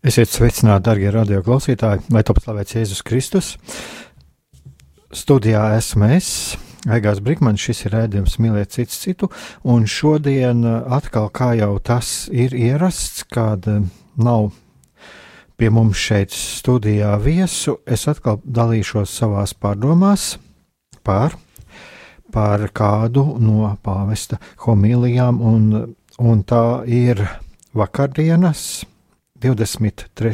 Esiet sveicināti, darbie radioklausītāji, lai top slavēts Jēzus Kristus. Studijā esmu es, Aigās Brīsmans, šis ir rādījums mīlēt cits citu, un šodien uh, atkal, kā jau tas ir ierasts, kad uh, nav pie mums šeit studijā viesu, es atkal dalīšos savās pārdomās par, par kādu no pāvesta homīlijām, un, un tā ir vakardienas 23.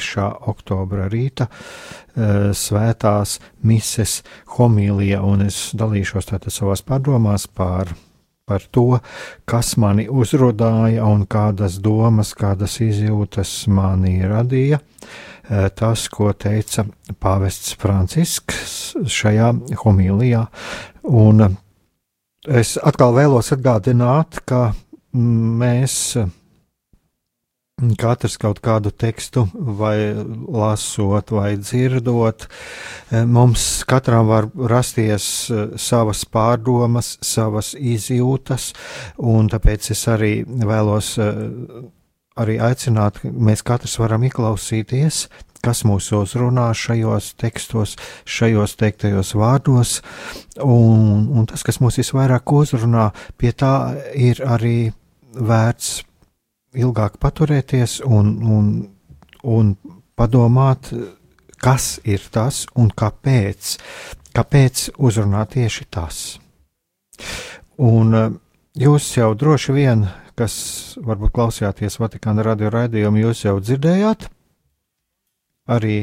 oktobra rīta uh, svētās mises homīlija, un es dalīšos tātad savās pārdomās par, par to, kas mani uzrunāja un kādas domas, kādas izjūtas mani radīja. Uh, tas, ko teica pāvests Francisks šajā homīlijā, un es atkal vēlos atgādināt, ka mēs Katrs kaut kādu tekstu, vai lasot, vai dzirdot, eh, mums katram var rasties eh, savas pārdomas, savas izjūtas, un tāpēc es arī vēlos eh, arī aicināt, mēs katrs varam ieklausīties, kas mūs uzrunā šajos tekstos, šajos teiktajos vārdos, un, un tas, kas mūs visvairāk uzrunā, pie tā ir arī vērts ilgāk paturēties un, un, un padomāt, kas ir tas un kāpēc, kāpēc uzrunāt tieši tas. Un eh, jūs jau droši vien, kas varbūt klausījāties Vatikāna radio raidījumu, jūs jau dzirdējāt arī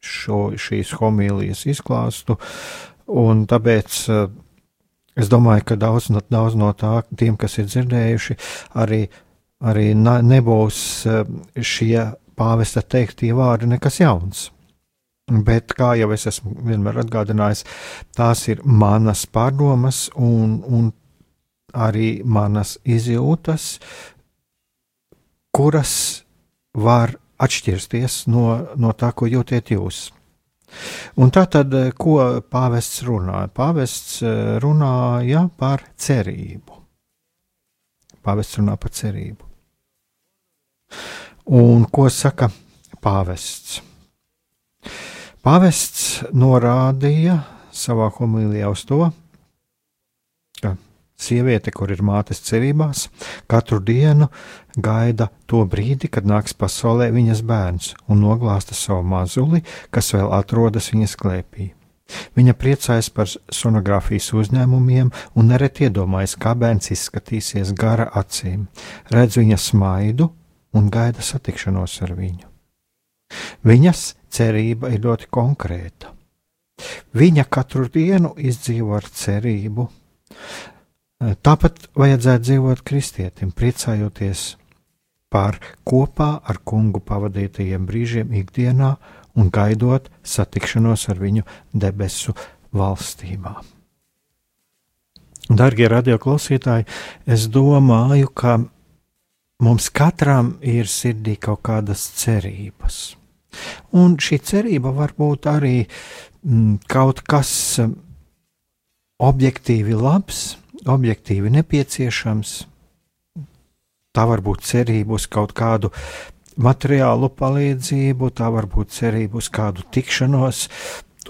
šo, šīs homīlijas izklāstu, un tāpēc eh, es domāju, ka daudz daudz no tā, tiem, kas ir dzirdējuši, arī arī nebūs eh, šie pāvesta teiktie vārdi nekas jauns. Bet, kā jau es esmu vienmēr atgādinājis, tās ir manas pārdomas un, un arī manas izjūtas, kuras var atšķirsties no, no tā, ko jūtiet jūs. Un tā tad, eh, ko pāvests runāja? Pāvests eh, runāja par cerību. Pāvests runā par cerību. Un ko saka pāvests? Pāvests norādīja savā homilijā uz to, ka sieviete, kur ir mātes cerībās, katru dienu gaida to brīdi, kad nāks pasaulē viņas bērns un noglāsta savu mazuli, kas vēl atrodas viņas klēpī. Viņa priecājas par sonogrāfijas uzņēmumiem un nereti iedomājas, kā bērns izskatīsies gara acīm, redz viņa smaidu un gaida satikšanos ar viņu. Viņas cerība ir ļoti konkrēta. Viņa katru dienu izdzīvo ar cerību. Tāpat vajadzētu dzīvot kristietim, priecājoties par kopā ar kungu pavadītajiem brīžiem ikdienā un gaidot satikšanos ar viņu debesu valstībā. Darbie radioklausītāji, es domāju, ka Mums katram ir sirdī kaut kādas cerības. Un šī cerība var būt arī mm, kaut kas mm, objektīvi labs, objektīvi nepieciešams. Tā var būt cerība uz kaut kādu materiālu palīdzību, tā var būt cerība uz kādu tikšanos,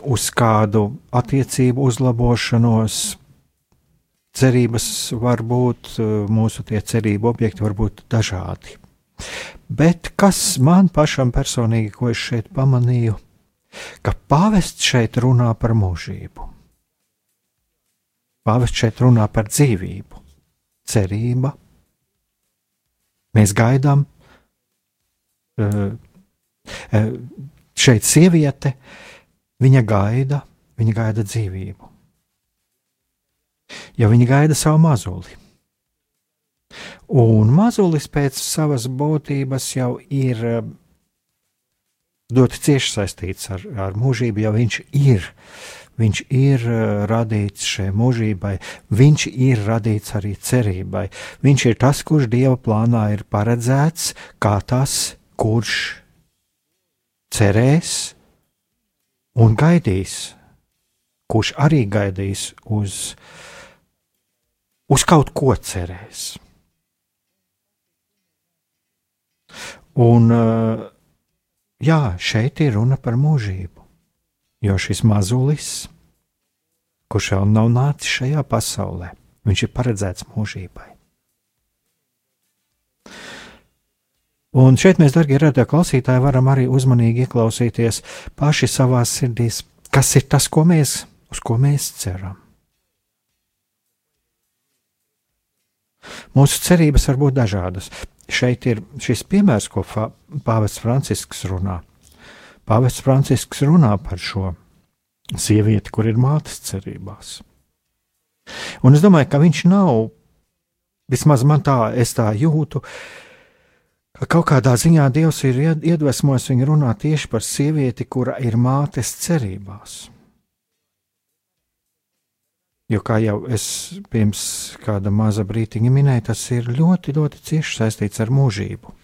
uz kādu attiecību uzlabošanos, cerības var būt, eh, mūsu tie cerību objekti var būt dažādi. Bet kas man pašam personīgi, ko es šeit pamanīju, ka pāvests šeit runā par mūžību. Pāvests šeit runā par dzīvību, cerība. Mēs gaidām uh, šeit sieviete, viņa gaida, viņa gaida dzīvību. Jo viņa gaida savu mazuli. Un mazulis pēc savas būtības jau ir ļoti cieši saistīts ar, ar mūžību, jo viņš ir. Viņš ir radīts šai mūžībai, viņš ir radīts arī cerībai. Viņš ir tas, kurš dieva plānā ir paredzēts, kā tas, kurš cerēs un gaidīs, kurš arī gaidīs uz, uz kaut ko cerēs. Un, jā, šeit ir runa par mūžību, jo šis mazulis, kurš vēl nav nācis šajā pasaulē, viņš ir paredzēts mūžībai. Un šeit mēs, darbie radio klausītāji, varam arī uzmanīgi ieklausīties paši savā sirdīs, kas ir tas, ko mēs, uz ko mēs ceram. Mūsu cerības var būt dažādas. Šeit ir šis piemērs, ko Pāvests Francisks runā. Pāvests Francisks runā par šo sievieti, kur ir mātes cerībās. Un es domāju, ka viņš nav, vismaz man tā, es tā jūtu, uh, Kaut kādā ziņā Dievs ir iedvesmojis viņu runāt tieši par sievieti, kura ir mātes cerībās. Jo, kā jau es pirms kāda maza brīdiņa minēju, tas ir ļoti, ļoti cieši saistīts ar mūžību.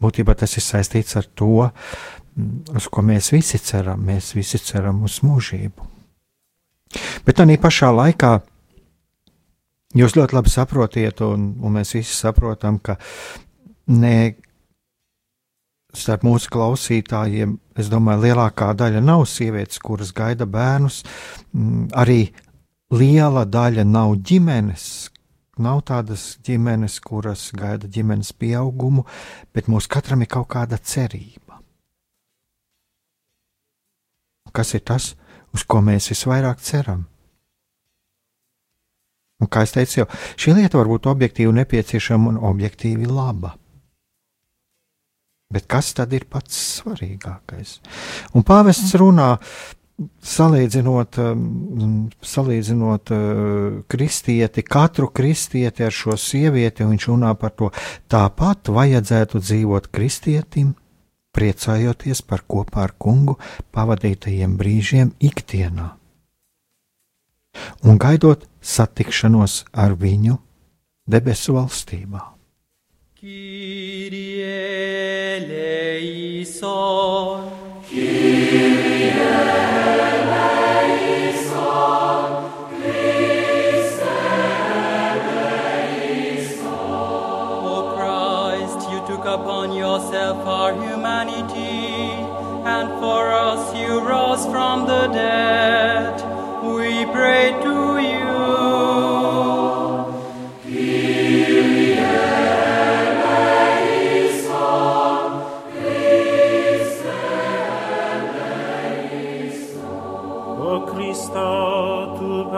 Būtībā tas ir saistīts ar to, mm, uz ko mēs visi ceram. Mēs visi ceram uz mūžību. Bet tā pašā laikā Jūs ļoti labi saprotiet, un, un mēs visi saprotam, ka ne starp mūsu klausītājiem, es domāju, lielākā daļa nav sievietes, kuras gaida bērnus. Mm, arī liela daļa nav ģimenes. Nav tādas ģimenes, kuras gaida ģimenes pieaugumu, bet mums katram ir kaut kāda cerība. Kas ir tas, uz ko mēs visvairāk ceram? Un, kā jau teicu, jau, šī lieta var būt objektīvi nepieciešama un objektīvi laba. Bet kas tad ir pats svarīgākais? Un pāvests runā, salīdzinot, um, salīdzinot uh, kristieti, katru kristieti ar šo sievieti, viņš runā par to, tāpat vajadzētu dzīvot kristietim, priecājoties par kopā ar kungu pavadītajiem brīžiem ikdienā un gaidot satikšanos ar viņu debesu valstībā. Kyrie eleison, Kyrie eleison. O Christ, you took upon yourself our humanity, and for us you rose from the dead. We pray to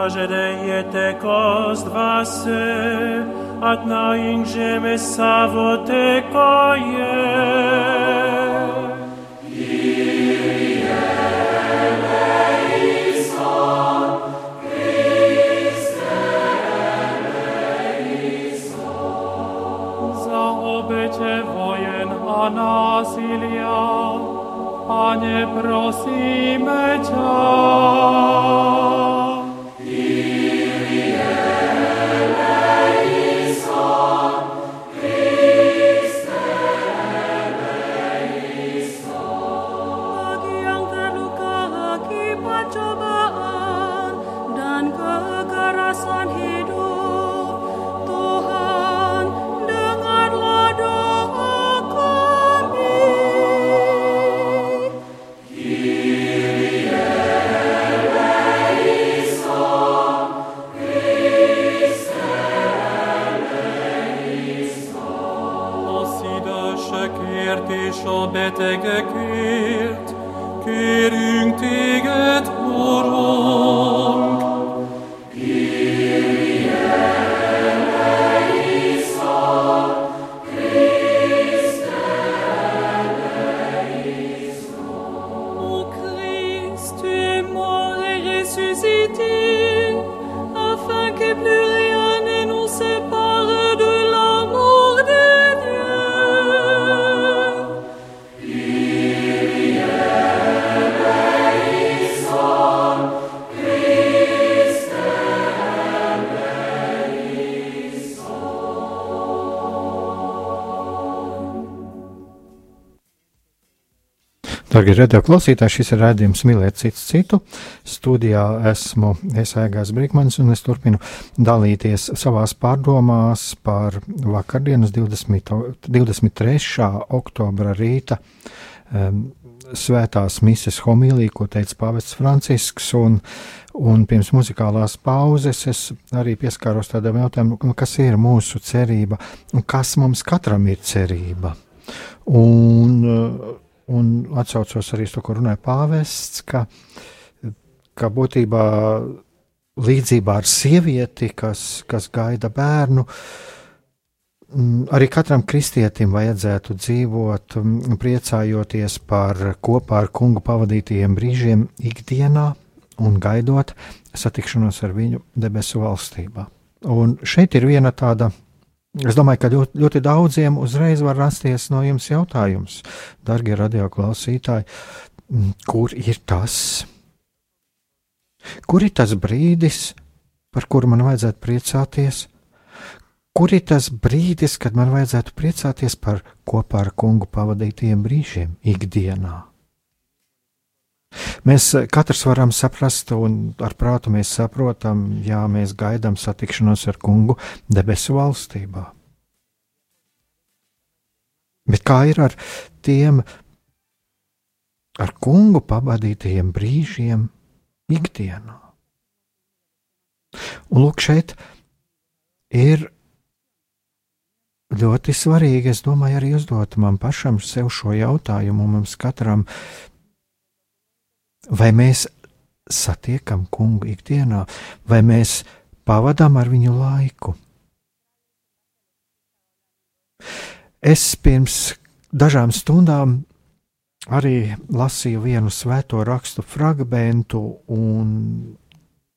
Blažené kost vase, ad naing žeme savote koje. насилия, а не просиме Тя. Darbie radio klausītāji, šis ir rādījums mīlēt citu citu. Studijā esmu Esēgās Brīkmanis un es turpinu dalīties savās pārdomās par vakardienas 20, 23. oktobra rīta um, svētās mises homīliju, ko teica Pāvests Francisks, un, un pirms muzikālās pauzes es arī pieskāros tādam jautājumam, nu, kas ir mūsu cerība un kas mums katram ir cerība. Un, uh, un atsaucos arī to, ko runāja pāvests, ka, ka būtībā līdzībā ar sievieti, kas, kas gaida bērnu, arī katram kristietim vajadzētu dzīvot, priecājoties par kopā ar kungu pavadītajiem brīžiem ikdienā un gaidot satikšanos ar viņu debesu valstībā. Un šeit ir viena tāda Es domāju, ka ļoti, ļoti daudziem uzreiz var rasties no jums jautājums, darbie radioklausītāji, kur ir tas? Kur ir tas brīdis, par kuru man vajadzētu priecāties? Kur ir tas brīdis, kad man vajadzētu priecāties par kopā ar kungu pavadītajiem brīžiem ikdienā? Mēs eh, katrs varam saprast, un ar prātu mēs saprotam, ja mēs gaidām satikšanos ar kungu debesu valstībā. Bet kā ir ar tiem ar kungu pavadītajiem brīžiem ikdienā? Un lūk, šeit ir ļoti svarīgi, es domāju, arī uzdot man pašam sev šo jautājumu, mums katram Vai mēs satiekam kungu ikdienā, vai mēs pavadām ar viņu laiku? Es pirms dažām stundām arī lasīju vienu svēto rakstu fragmentu, un,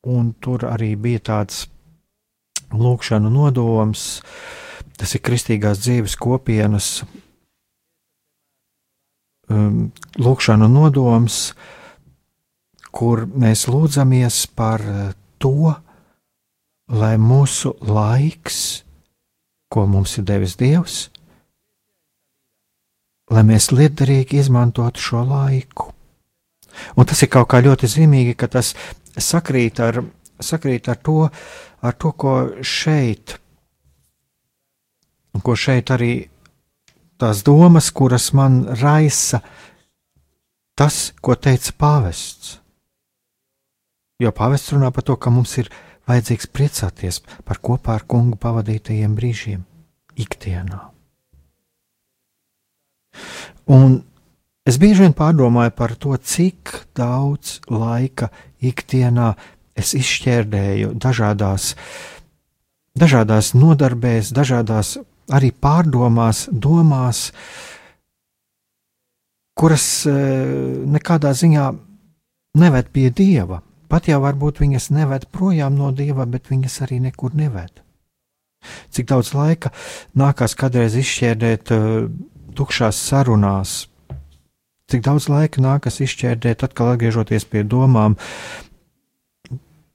un tur arī bija tāds lūkšanu nodoms. Tas ir kristīgās dzīves kopienas um, lūkšanu nodoms, uh, kur mēs lūdzamies par eh, to, lai mūsu laiks, ko mums ir devis Dievs, lai mēs liederīgi izmantotu šo laiku. Un tas ir kaut kā ļoti zīmīgi, ka tas sakrīt ar, sakrīt ar, to, ar to, ko šeit, ko šeit arī tās domas, kuras man raisa, tas, ko teica pāvests. Jo pāvests runā par to, ka mums ir vajadzīgs priecāties par kopā ar kungu pavadītajiem brīžiem ikdienā. Un es bieži vien pārdomāju par to, cik daudz laika ikdienā es izšķērdēju dažādās, dažādās nodarbēs, dažādās arī pārdomās, domās, kuras eh, nekādā ziņā neved pie dieva. Pat jau varbūt viņas neved projām no dieva, bet viņas arī nekur neved. Cik daudz laika nākās kādreiz izšķērdēt uh, tukšās sarunās, cik daudz laika nākas izšķērdēt, atkal atgriežoties pie domām,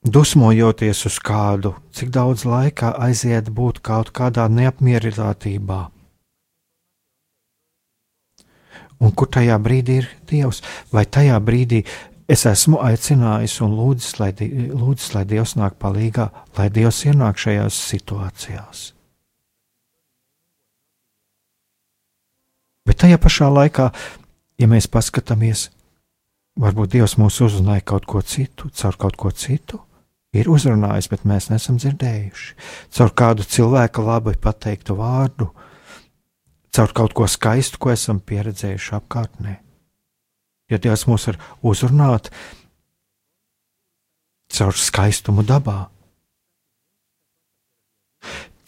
dusmojoties uz kādu, cik daudz laika aiziet būt kaut kādā neapmierinātībā. Un kur tajā brīdī ir Dievs? Vai tajā brīdī Es esmu aicinājis un lūdzis, lai, lūdzis, lai Dievs nāk palīdzīgā, lai Dievs ienāk šajās situācijās. Bet tajā pašā laikā, ja mēs paskatāmies, varbūt Dievs mūs uzrunāja kaut ko citu, caur kaut ko citu, ir uzrunājis, bet mēs neesam dzirdējuši. Caur kādu cilvēku labi pateiktu vārdu, caur kaut ko skaistu, ko esam pieredzējuši apkārtnē. Ja Dievs mūs var uzrunāt caur skaistumu dabā.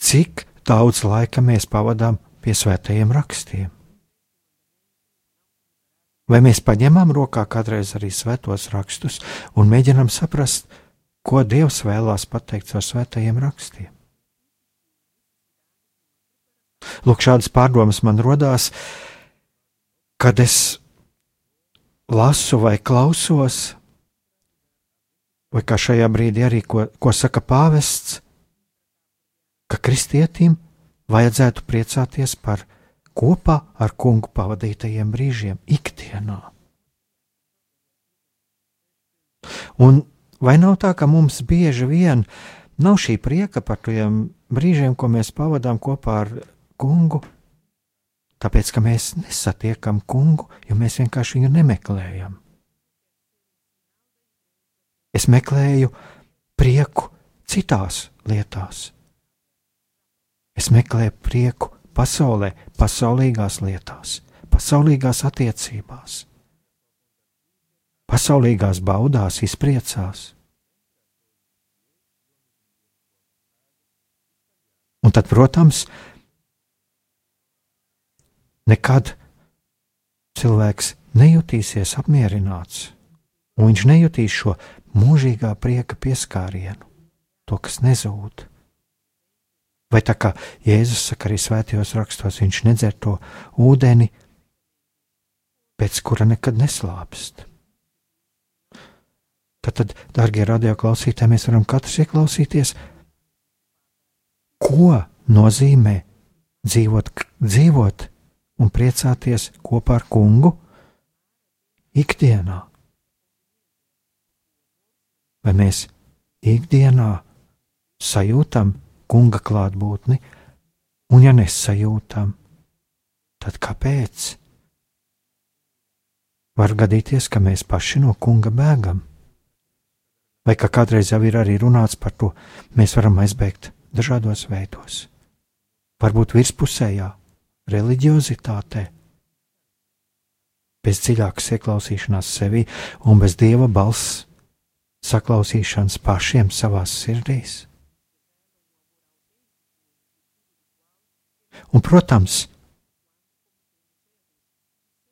Cik daudz laika mēs pavadām pie svētajiem rakstiem? Vai mēs paņemam rokā kādreiz arī svētos rakstus un mēģinam saprast, ko Dievs vēlās pateikt ar svētajiem rakstiem? Lūk, šādas pārdomas man rodās, kad es lasu vai klausos, vai kā šajā brīdī arī ko, ko saka pāvests, ka kristietim vajadzētu priecāties par kopā ar kungu pavadītajiem brīžiem ikdienā. Un vai nav tā, ka mums bieži vien nav šī prieka par tiem brīžiem, ko mēs pavadām kopā ar kungu, tāpēc ka mēs nesatiekam kungu, jo mēs vienkārši viņu nemeklējam. Es meklēju prieku citās lietās. Es meklēju prieku pasaulē, pasaulīgās lietās, pasaulīgās attiecībās, pasaulīgās baudās, izpriecās. Un tad, protams, nekad cilvēks nejutīsies apmierināts, un viņš nejutīs šo mūžīgā prieka pieskārienu, to, kas nezūd. Vai tā kā Jēzus saka arī svētajos rakstos, viņš nedzer to ūdeni, pēc kura nekad neslāpst. Tad, tad darbie radioklausītāji, mēs varam katrs ieklausīties, ko nozīmē dzīvot, dzīvot un priecāties kopā ar kungu ikdienā. Vai mēs ikdienā sajūtam kunga klātbūtni, un ja nesajūtam, tad kāpēc? Var gadīties, ka mēs paši no kunga bēgam. Vai kā kādreiz jau ir arī runāts par to, mēs varam aizbēgt dažādos veidos. Varbūt virspusējā, reliģiozitātē, bez dziļākas ieklausīšanās sevi un bez dieva balss saklausīšanas pašiem savās sirdīs. Un, protams,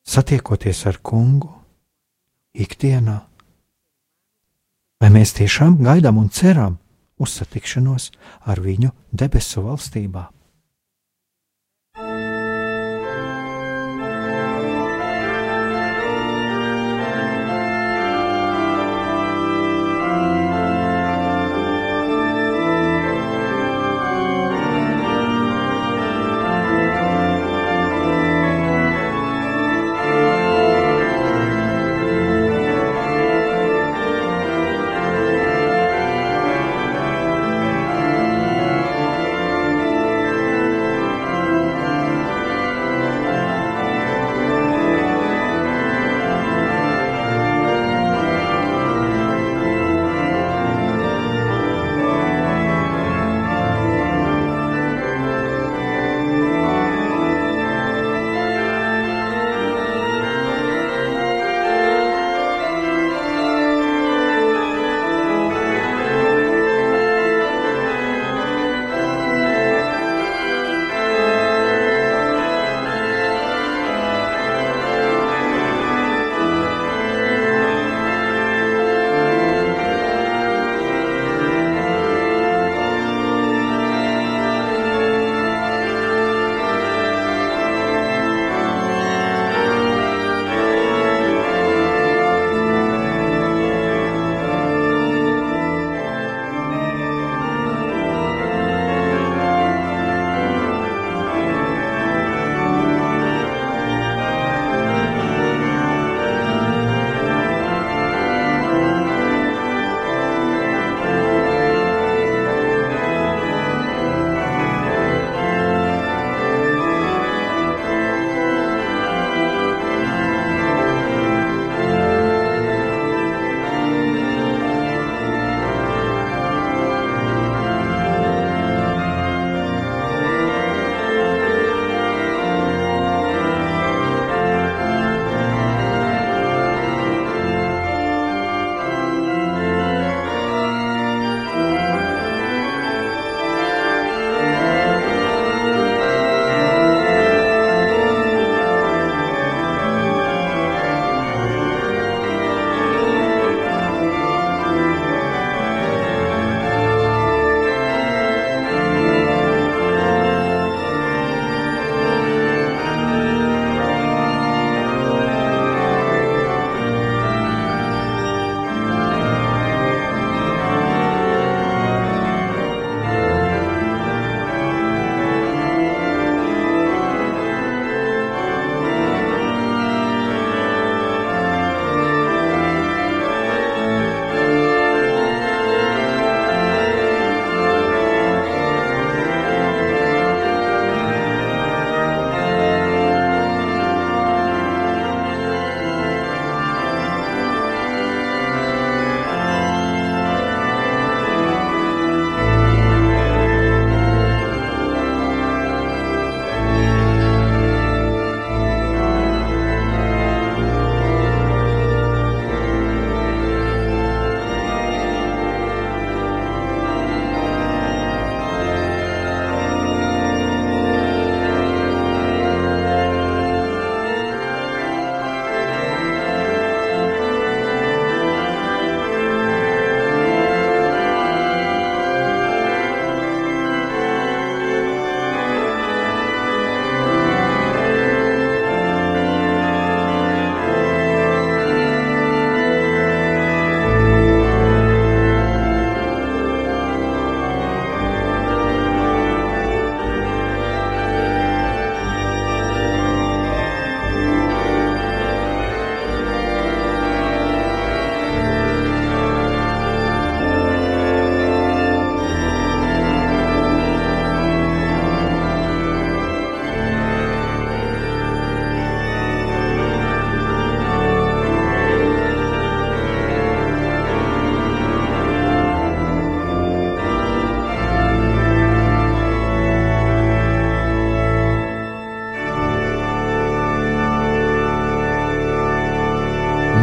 satiekoties ar kungu ikdienā, vai mēs tiešām gaidām un ceram uz satikšanos ar viņu debesu valstībā?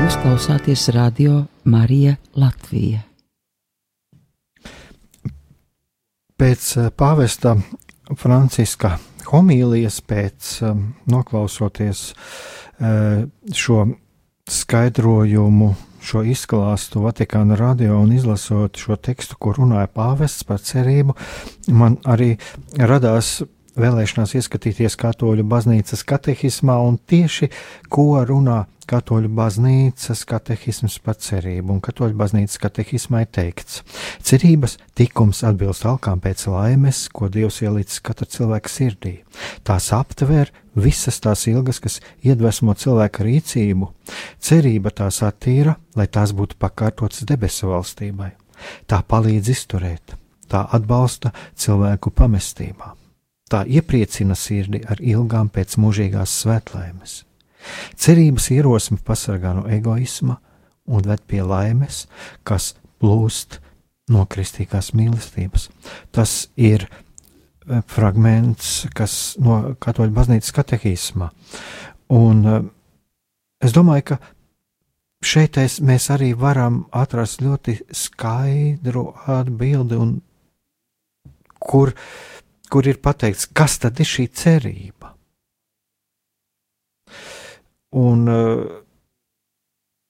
Jūs klausāties radio Marija Latvija. Pēc eh, pāvesta Franciska homīlijas, pēc um, noklausoties uh, šo skaidrojumu, šo izklāstu Vatikāna radio un izlasot šo tekstu, kur runāja pāvests par cerību, man arī radās vēlēšanās ieskatīties katoļu baznīcas katehismā un tieši ko runā katoļu baznīcas katehisms par cerību. Un katoļu baznīcas katehismā ir teikts, cerības tikums atbilst alkām pēc laimes, ko Dievs ielicis katra cilvēka sirdī. Tās aptver visas tās ilgas, kas iedvesmo cilvēka rīcību. Cerība tās attīra, lai tās būtu pakārtotas debesu valstībai. Tā palīdz izturēt, tā atbalsta cilvēku pamestībā. Tā iepriecina sirdi ar ilgām pēc mūžīgās svētlaimes. Cerības ierosme pasargā no egoisma un ved pie laimes, kas plūst no kristīgās mīlestības. Tas ir e, fragments, kas no katoļu baznīcas katehisma. Un e, es domāju, ka šeit es, mēs arī varam atrast ļoti skaidru atbildi, un kur uh, kur ir pateikts, kas tad ir šī cerība. Un uh,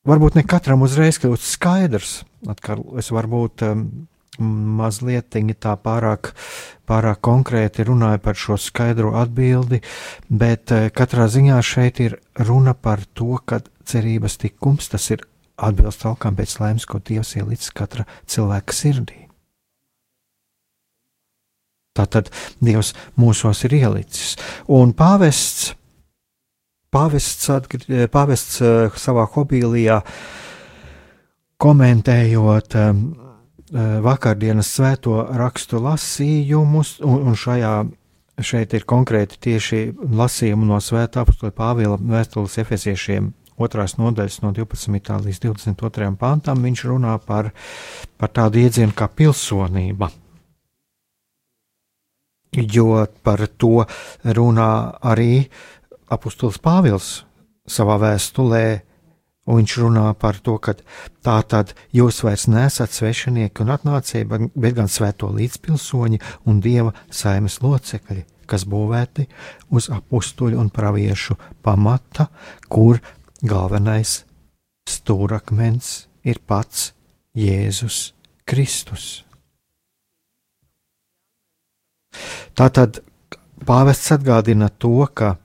varbūt ne katram uzreiz kļūst skaidrs, atkal es varbūt um, mazliet tā pārāk, pārāk konkrēti runāju par šo skaidro atbildi, bet uh, katrā ziņā šeit ir runa par to, ka cerības tikums tas ir atbilst alkām pēc laimes, ko Dievs ielicis katra cilvēka sirdī. Tātad Dievs mūsos ir ielicis. Un pāvests, pāvests, atgr, pāvests uh, savā hobīlijā komentējot um, vakardienas svēto rakstu lasījumus, un, un šajā šeit ir konkrēti tieši lasījumi no svētā apakstola Pāvila vēstules efeziešiem otrās nodaļas no 12. līdz 22. pantam. Viņš runā par, par tādu iedzienu kā pilsonība jo par to runā arī apustulis Pāvils savā vēstulē. Un viņš runā par to, ka tā tad jūs vairs nesat svešinieki un atnācēji, bet gan svēto līdzpilsoņi un dieva saimes locekļi, kas būvēti uz apstuļu un praviešu pamata, kur galvenais stūrakmens ir pats Jēzus Kristus. Tātad pāvests atgādina to, ka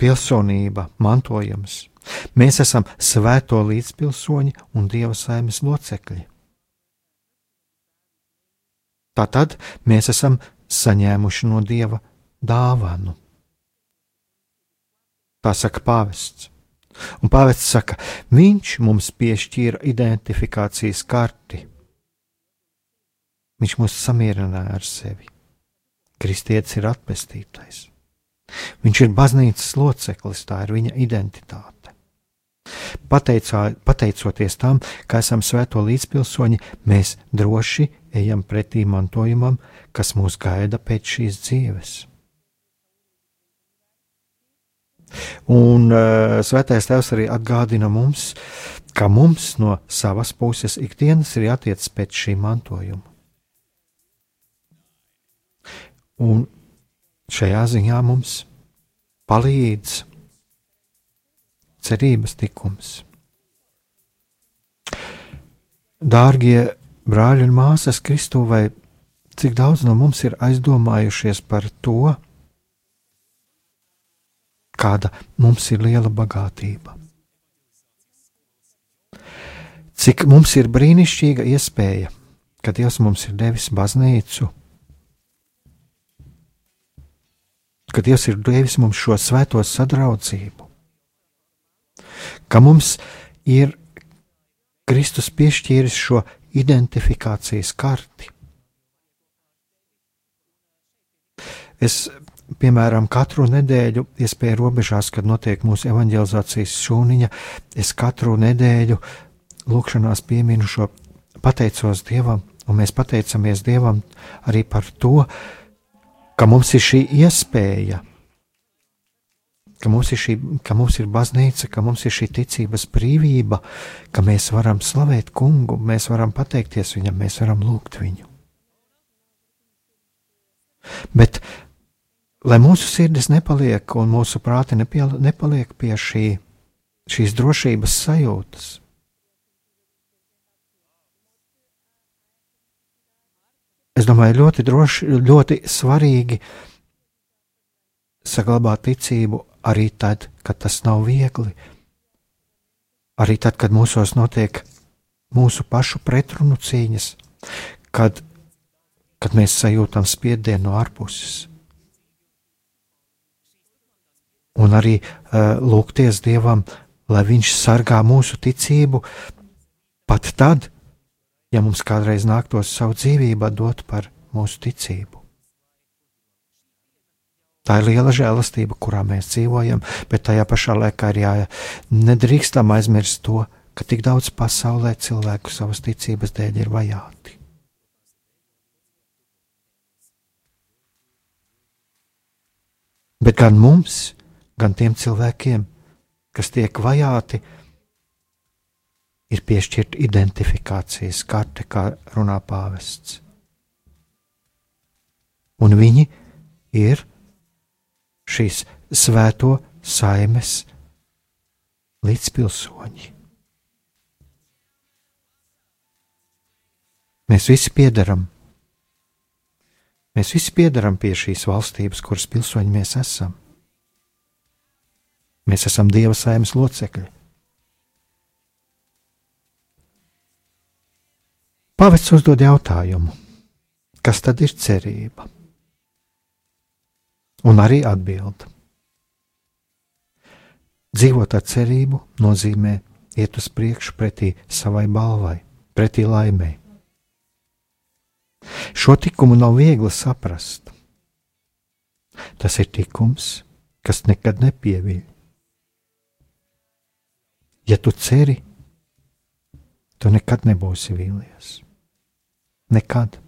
pilsonība, mantojums, mēs esam svēto līdzpilsoņi un dieva saimes locekļi. Tātad mēs esam saņēmuši no dieva dāvanu. Tā saka pāvests. Un pāvests saka, viņš mums piešķīra identifikācijas karti Viņš mūs samierināja ar sevi. Kristietis ir atpestītais. Viņš ir baznīcas loceklis, tā ir viņa identitāte. Pateicā, pateicoties tam, ka esam svēto līdzpilsoņi, mēs droši ejam pretī mantojumam, kas mūs gaida pēc šīs dzīves. Un uh, Svētais Tēvs arī atgādina mums, ka mums no savas puses ikdienas ir jātiec pēc šī mantojuma. Un šajā ziņā mums palīdz cerības tikums. Dārgie brāļi un māsas Kristū, vai cik daudz no mums ir aizdomājušies par to, kāda mums ir liela bagātība? Cik mums ir brīnišķīga iespēja, ka Dievs mums ir devis baznīcu, ka Dievs ir devis mums šo svēto sadraudzību, ka mums ir Kristus piešķīris šo identifikācijas karti. Es, piemēram, katru nedēļu, iespēju robežās, kad notiek mūsu evanģelizācijas šūniņa, es katru nedēļu lūkšanās pieminu šo pateicos Dievam, un mēs pateicamies Dievam arī par to, ka mums ir šī iespēja, ka mums, ir šī, ka mums ir baznīca, ka mums ir šī ticības brīvība, ka mēs varam slavēt kungu, mēs varam pateikties viņam, mēs varam lūgt viņu. Bet, lai mūsu sirdis nepaliek un mūsu prāti nepaliek pie šī, šīs drošības sajūtas, es domāju, ļoti, droši, ļoti svarīgi saglabāt ticību arī tad, kad tas nav viegli, arī tad, kad mūsos notiek mūsu pašu pretrunu cīņas, kad, kad mēs sajūtam spiedienu no ārpuses. Un arī uh, lūgties Dievam, lai Viņš sargā mūsu ticību pat tad, ja mums kādreiz nāktos savu dzīvību dot par mūsu ticību. Tā ir liela žēlastība, kurā mēs dzīvojam, bet tajā pašā laikā ir jā, nedrīkstam aizmirst to, ka tik daudz pasaulē cilvēku savas ticības dēļ ir vajāti. Bet gan mums, gan tiem cilvēkiem, kas tiek vajāti, ir piešķirta identifikācijas karte, kā runā pāvests. Un viņi ir šīs svēto saimes līdzpilsoņi. Mēs visi piedaram. Mēs visi piedaram pie šīs valstības, kuras pilsoņi mēs esam. Mēs esam Dieva saimes locekļi. Pāvests uzdod jautājumu, kas tad ir cerība? un arī atbild. Dzīvot ar cerību nozīmē iet uz priekšu pretī savai balvai, pretī laimēji. Šo likumu nav viegli saprast. Tas ir likums, kas nekad nepieviļ. Ja tu ceri, tu nekad nebūsi vīlies. Nekad.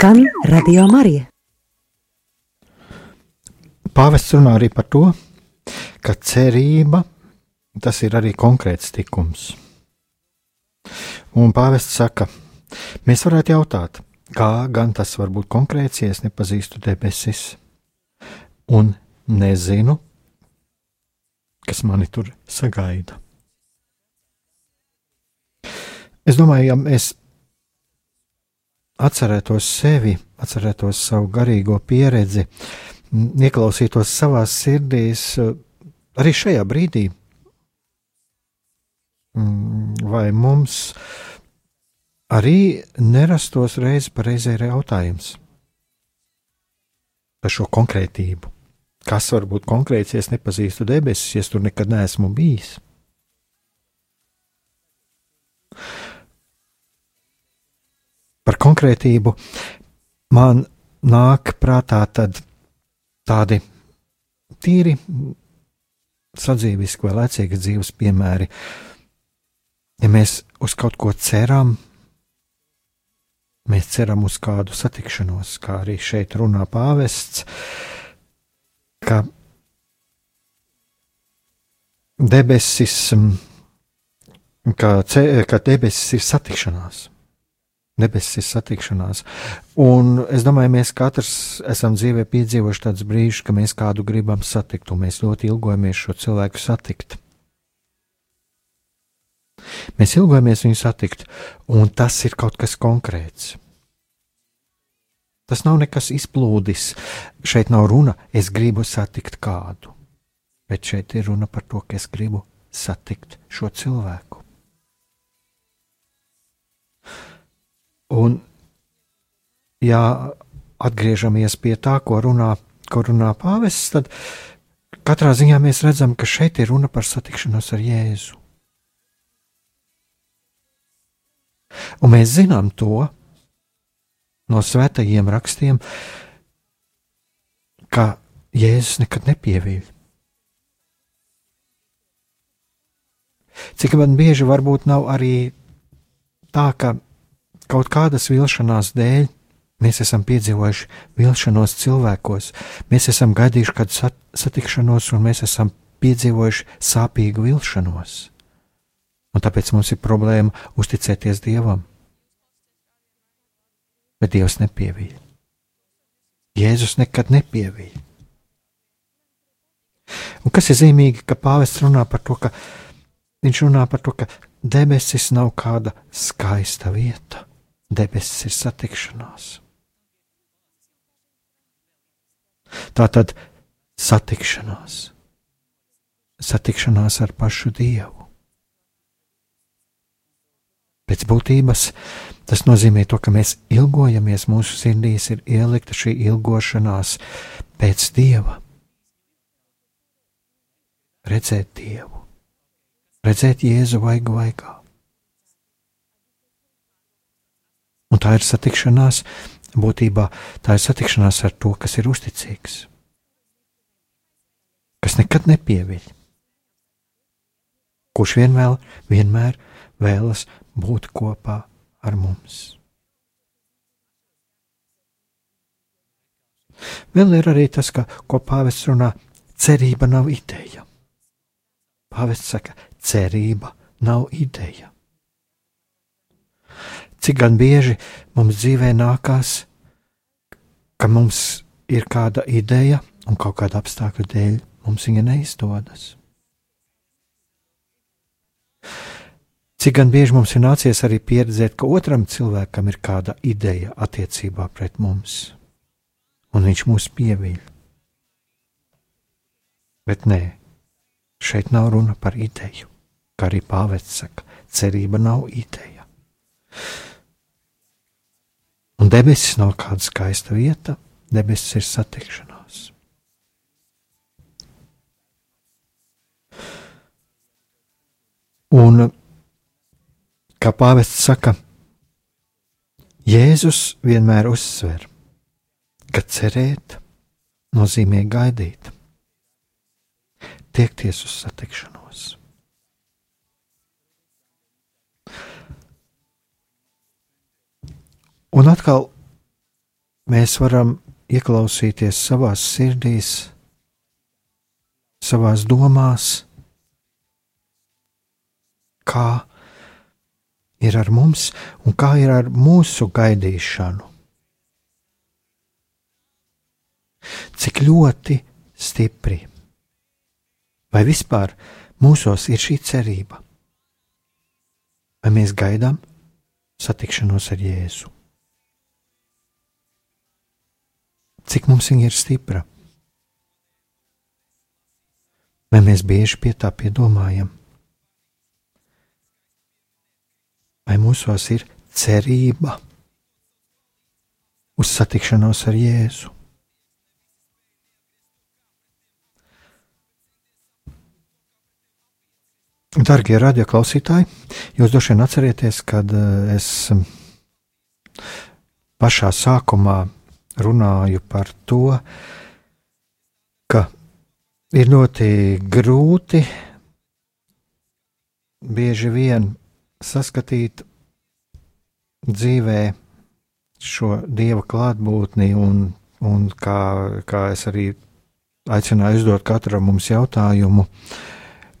Skan Radio Marija. Pāvests runā arī par to, ka cerība tas ir arī konkrēts tikums. Un pāvests saka, mēs varētu jautāt, kā gan tas var būt konkrēts, ja es nepazīstu debesis un nezinu, kas mani tur sagaida. Es domāju, ja mēs atcerētos sevi, atcerētos savu garīgo pieredzi, ieklausītos savā sirdīs, arī šajā brīdī, vai mums arī nerastos reizi par reizē jautājums par šo konkrētību. Kas var būt konkrēts, ja es nepazīstu debesis, ja es tur nekad neesmu bijis? Par konkrētību, man nāk prātā tādi tīri sadzīviski vai laicīgi dzīves piemēri. Ja mēs uz kaut ko ceram, mēs ceram uz kādu satikšanos, kā arī šeit runā pāvests, ka debesis, ka, ce, ka debesis ir satikšanās. Debesis satikšanās. Un es domāju, mēs katrs esam dzīvē piedzīvojuši tādus brīžus, ka mēs kādu gribam satikt, un mēs ļoti ilgojamies šo cilvēku satikt. Mēs ilgojamies viņu satikt, un tas ir kaut kas konkrēts. Tas nav nekas izplūdis. Šeit nav runa, es gribu satikt kādu, bet šeit ir runa par to, ka es gribu satikt šo cilvēku. Un, ja atgriežamies pie tā, ko runā, ko runā pāvests, tad katrā ziņā mēs redzam, ka šeit ir runa par satikšanos ar Jēzu. Un mēs zinām to no svētajiem rakstiem, ka Jēzus nekad nepievīļ. Cik man bieži varbūt nav arī tā, ka Kaut kādas vilšanās dēļ mēs esam piedzīvojuši vilšanos cilvēkos, mēs esam gaidījuši kādu sat satikšanos, un mēs esam piedzīvojuši sāpīgu vilšanos. Un tāpēc mums ir problēma uzticēties Dievam. Bet Dievs nepievīja. Jēzus nekad nepievīja. Un kas ir zīmīgi, ka pāvests runā par to, ka viņš runā par to, ka debesis nav kāda skaista vieta debesis ir satikšanās. Tā tad satikšanās, satikšanās ar pašu Dievu. Pēc būtības tas nozīmē to, ka mēs ilgojamies, mūsu sirdīs ir ielikta šī ilgošanās pēc Dieva. Redzēt Dievu, redzēt Jēzu vaigu vaigā. Un tā ir satikšanās, būtībā tā ir satikšanās ar to, kas ir uzticīgs, kas nekad nepieviļ, kurš vienmēr, vienmēr vēlas būt kopā ar mums. Vēl ir arī tas, ka, ko pāvests runā, cerība nav ideja. Pāvests saka, cerība nav ideja. Cik gan bieži mums dzīvē nākās, ka mums ir kāda ideja un kaut kāda apstākļa dēļ mums viņa neizdodas. Cik gan bieži mums ir nācies arī pieredzēt, ka otram cilvēkam ir kāda ideja attiecībā pret mums, un viņš mūs pievīļ. Bet nē, šeit nav runa par ideju, kā arī pāvests saka, cerība nav ideja. Un debesis nav kāda skaista vieta, debesis ir satikšanās. Un Kā pāvests saka, Jēzus vienmēr uzsver, ka cerēt nozīmē gaidīt, tiekties uz satikšanos. Un atkal mēs varam ieklausīties savās sirdīs, savās domās, kā ir ar mums un kā ir ar mūsu gaidīšanu. Cik ļoti stipri vai vispār mūsos ir šī cerība? Vai mēs gaidām satikšanos ar Jēzu? Cik mums viņa ir stipra. Vai mēs bieži pie tā piedomājam? Vai mūsos ir cerība uz satikšanos ar Jēzu? Darbie radioklausītāji, jūs droši vien atcerieties, kad eh, es pašā sākumā runāju par to, ka ir ļoti grūti bieži vien saskatīt dzīvē šo dieva klātbūtni, un, un kā, kā es arī aicināju uzdot katram mums jautājumu,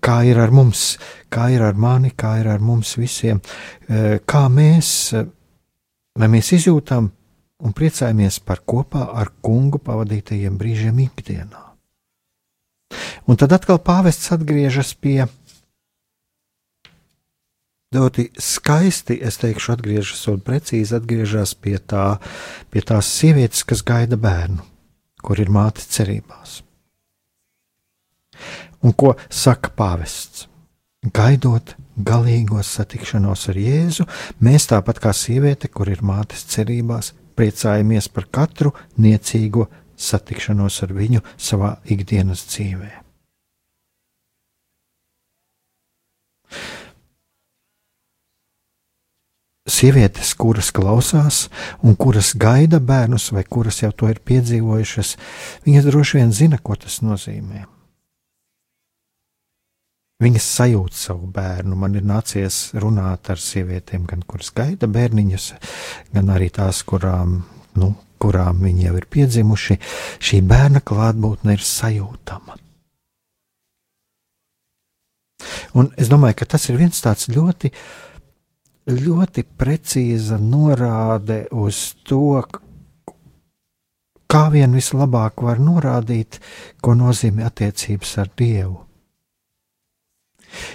kā ir ar mums, kā ir ar mani, kā ir ar mums visiem, kā mēs, vai mēs izjūtam un priecājamies par kopā ar kungu pavadītajiem brīžiem ikdienā. Un tad atkal pāvests atgriežas pie ļoti skaisti, es teikšu, atgriežas un precīzi atgriežas pie, tā, pie tās sievietes, kas gaida bērnu, kur ir māte cerībās. Un ko saka pāvests? Gaidot galīgo satikšanos ar Jēzu, mēs tāpat kā sieviete, kur ir mātes cerībās, priecājamies par katru niecīgo satikšanos ar viņu savā ikdienas dzīvē. Sievietes, kuras klausās un kuras gaida bērnus, vai kuras jau to ir piedzīvojušas, viņas droši vien zina, ko tas nozīmē. Viņas sajūt savu bērnu. Man ir nācies runāt ar sievietēm, gan kuras gaida bērniņus, gan arī tās, kurām, nu, kurām viņi jau ir piedzimuši. Šī bērna klātbūtne ir sajūtama. Un es domāju, ka tas ir viens tāds ļoti, ļoti precīza norāde uz to, kā vien vislabāk var norādīt, ko nozīmē attiecības ar Dievu.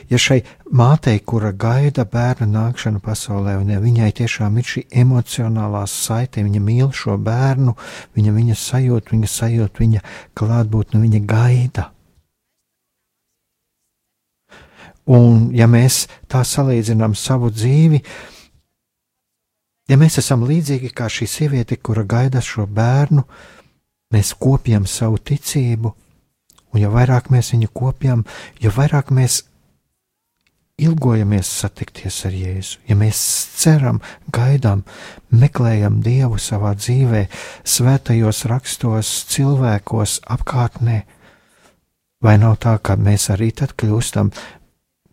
Ja šai mātei, kura gaida bērna nākšanu pasaulē, un ja viņai tiešām ir šī emocionālā saite, viņa mīl šo bērnu, viņa viņu sajūt, viņa sajūt viņa klātbūtni, viņa gaida. Un, ja mēs tā salīdzinām savu dzīvi, ja mēs esam līdzīgi kā šī sieviete, kura gaida šo bērnu, mēs kopjam savu ticību, un jo vairāk mēs viņu kopjam, jo vairāk mēs ilgojamies satikties ar Jēzu, ja mēs ceram, gaidām, meklējam Dievu savā dzīvē, svētajos rakstos, cilvēkos, apkārtnē, vai nav tā, ka mēs arī tad kļūstam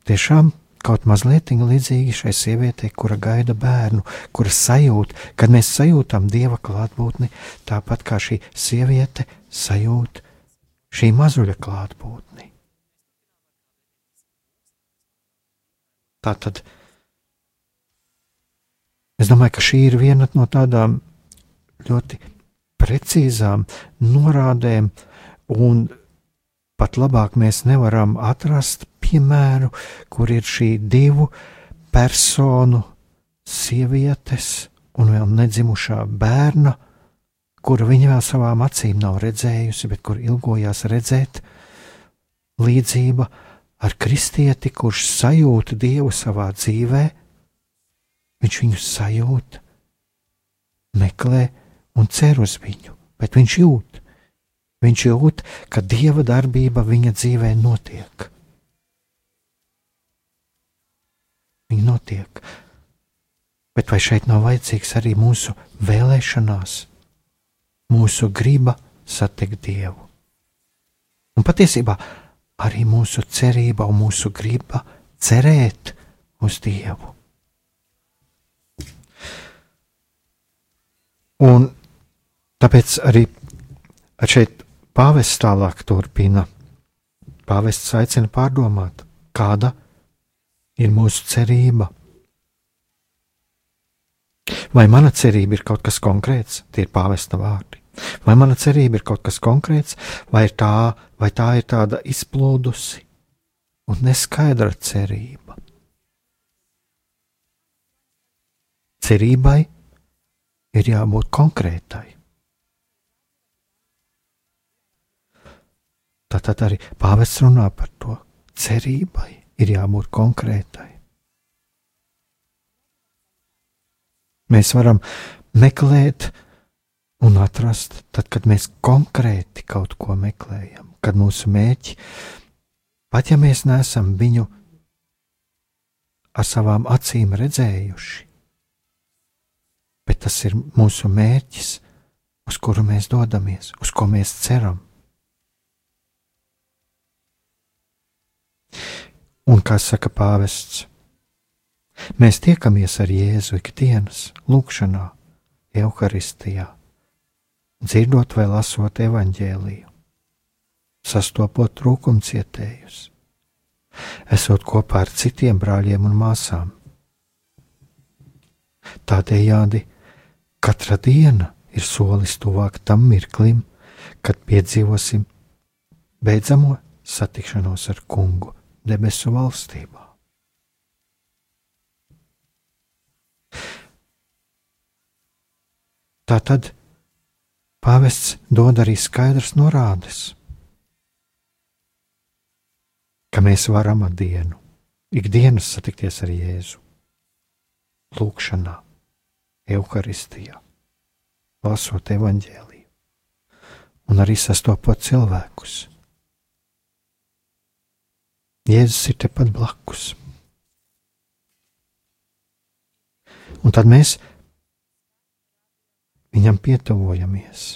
tiešām kaut mazliet līdzīgi šai sievietei, kura gaida bērnu, kura sajūt, kad mēs sajūtam Dieva klātbūtni, tāpat kā šī sieviete sajūt šī mazuļa klātbūtni. Tā tad es domāju, ka šī ir viena no tādām ļoti precīzām norādēm, un pat labāk mēs nevaram atrast piemēru, kur ir šī divu personu, sievietes un vēl nedzimušā bērna, kuru viņa vēl savām acīm nav redzējusi, bet kur ilgojās redzēt līdzība ar kristieti, kurš sajūt Dievu savā dzīvē, viņš viņu sajūt, meklē un cer uz viņu, bet viņš jūt, viņš jūt, ka Dieva darbība viņa dzīvē notiek. Viņa notiek. Bet vai šeit nav vajadzīgs arī mūsu vēlēšanās, mūsu griba satikt Dievu? Un patiesībā arī mūsu cerība un mūsu griba cerēt uz Dievu. Un tāpēc arī šeit pāvests tālāk turpina. Pāvests aicina pārdomāt, kāda ir mūsu cerība. Vai mana cerība ir kaut kas konkrēts, tie ir pāvesta vārdi. Vai mana cerība ir kaut kas konkrēts, vai tā, vai tā ir tāda izplūdusi un neskaidra cerība? Cerībai ir jābūt konkrētai. Tātad arī pāvests runā par to. Cerībai ir jābūt konkrētai. Mēs varam meklēt un atrast, tad, kad mēs konkrēti kaut ko meklējam, kad mūsu mērķi, pat ja mēs neesam viņu ar savām acīm redzējuši, bet tas ir mūsu mērķis, uz kuru mēs dodamies, uz ko mēs ceram. Un kā saka pāvests, mēs tiekamies ar Jēzu ikdienas, lūgšanā, evaharistijā, dzirdot vai lasot evaņģēliju, sastopot trūkumcietējus, esot kopā ar citiem brāļiem un māsām. Tādējādi Katra diena ir solis tuvāk tam mirklim, kad piedzīvosim beidzamo satikšanos ar kungu debesu valstībā. Tā tad pāvests dod arī skaidrs norādes, ka mēs varam ar dienu, ikdienas satikties ar Jēzu, lūgšanā evaharistijā, lasot evaņģēliju un arī sastopot cilvēkus. Jēzus ir tepat blakus. Un tad mēs viņam pietuvojamies.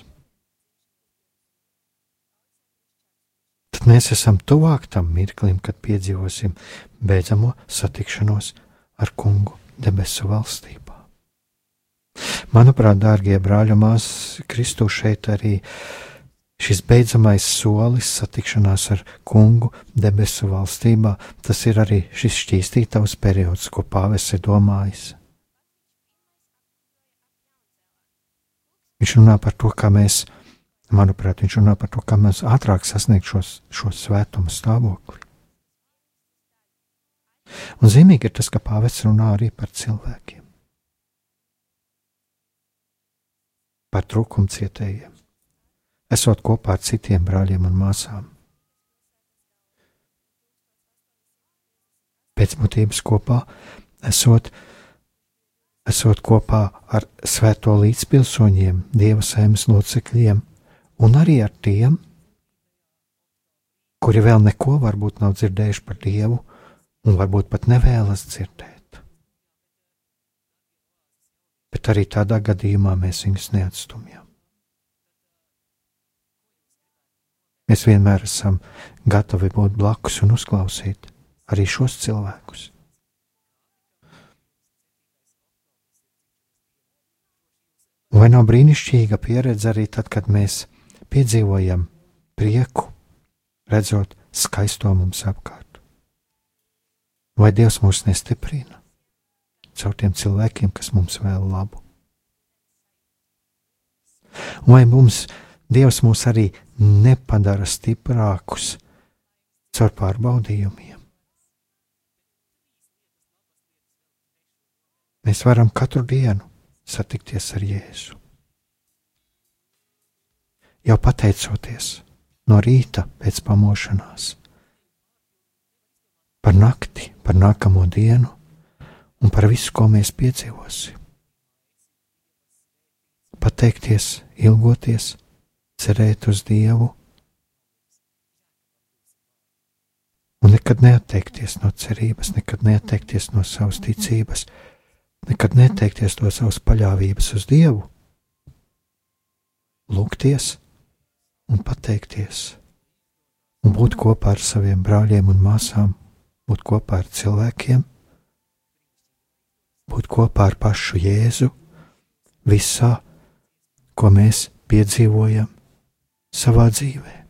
Tad mēs esam tuvāk tam mirklim, kad piedzīvosim beidzamo satikšanos ar kungu debesu valstību. Manuprāt, dārgie brāļi māsas, Kristus šeit arī šis beidzamais solis, satikšanās ar kungu debesu valstībā, tas ir arī šis šķīstītavs periods, ko pāvests ir domājis. Viņš runā par to, kā mēs, manuprāt, viņš runā par to, kā mēs ātrāk sasniegt šos, šo svētumu stāvokli. Un zīmīgi ir tas, ka pāvests runā arī par cilvēkiem. par trūkumcietējiem, esot kopā ar citiem brāļiem un māsām. Pēc būtības kopā esot, esot kopā ar svēto līdzpilsoņiem, dieva sēmas locekļiem un arī ar tiem, kuri vēl neko varbūt nav dzirdējuši par dievu un varbūt pat nevēlas dzirdēt. bet arī tādā gadījumā mēs viņus neatstumjam. Mēs vienmēr esam gatavi būt blakus un uzklausīt arī šos cilvēkus. Vai nav brīnišķīga pieredze arī tad, kad mēs piedzīvojam prieku, redzot skaisto mums apkārt? Vai Dievs mūs nestiprina? caur tiem cilvēkiem, kas mums vēl labu. Vai mums Dievs mūs arī nepadara stiprākus caur pārbaudījumiem? Mēs varam katru dienu satikties ar Jēzu. Jau pateicoties no rīta pēc pamošanās, par nakti, par nākamo dienu, un par visu, ko mēs piedzīvosim. Pateikties, ilgoties, cerēt uz Dievu un nekad neatteikties no cerības, nekad neatteikties no savas ticības, nekad neteikties to savas paļāvības uz Dievu, lūgties un pateikties, un būt kopā ar saviem brāļiem un māsām, būt kopā ar cilvēkiem, būt kopā ar pašu Jēzu. Visā, ko mēs piedzīvojam savā dzīvēm.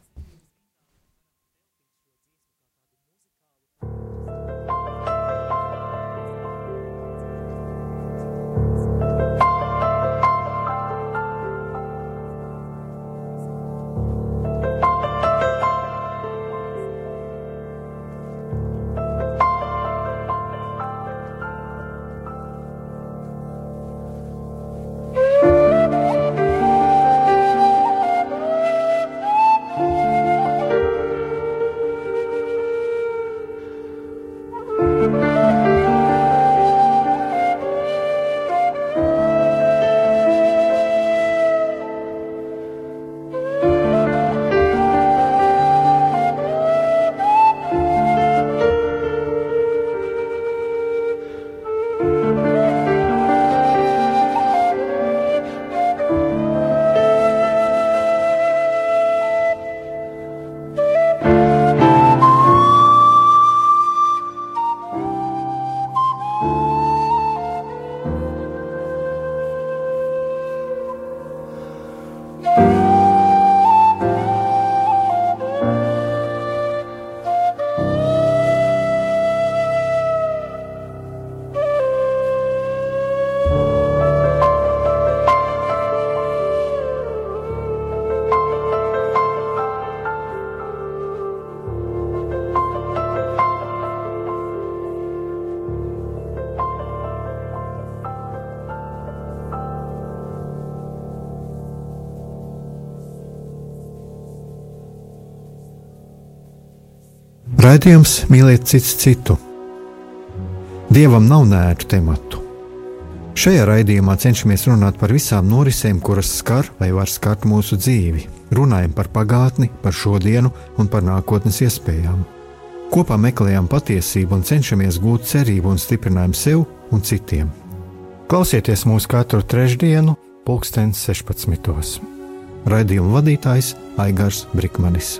Raidījums mīliet cits citu. Dievam nav nērtu tematu. Šajā raidījumā cenšamies runāt par visām norisēm, kuras skar vai var skart mūsu dzīvi. Runājam par pagātni, par šodienu un par nākotnes iespējām. Kopā meklējam patiesību un cenšamies gūt cerību un stiprinājumu sev un citiem. Klausieties mūsu katru trešdienu, pulksten 16. Raidījuma vadītājs Aigars Brikmanis.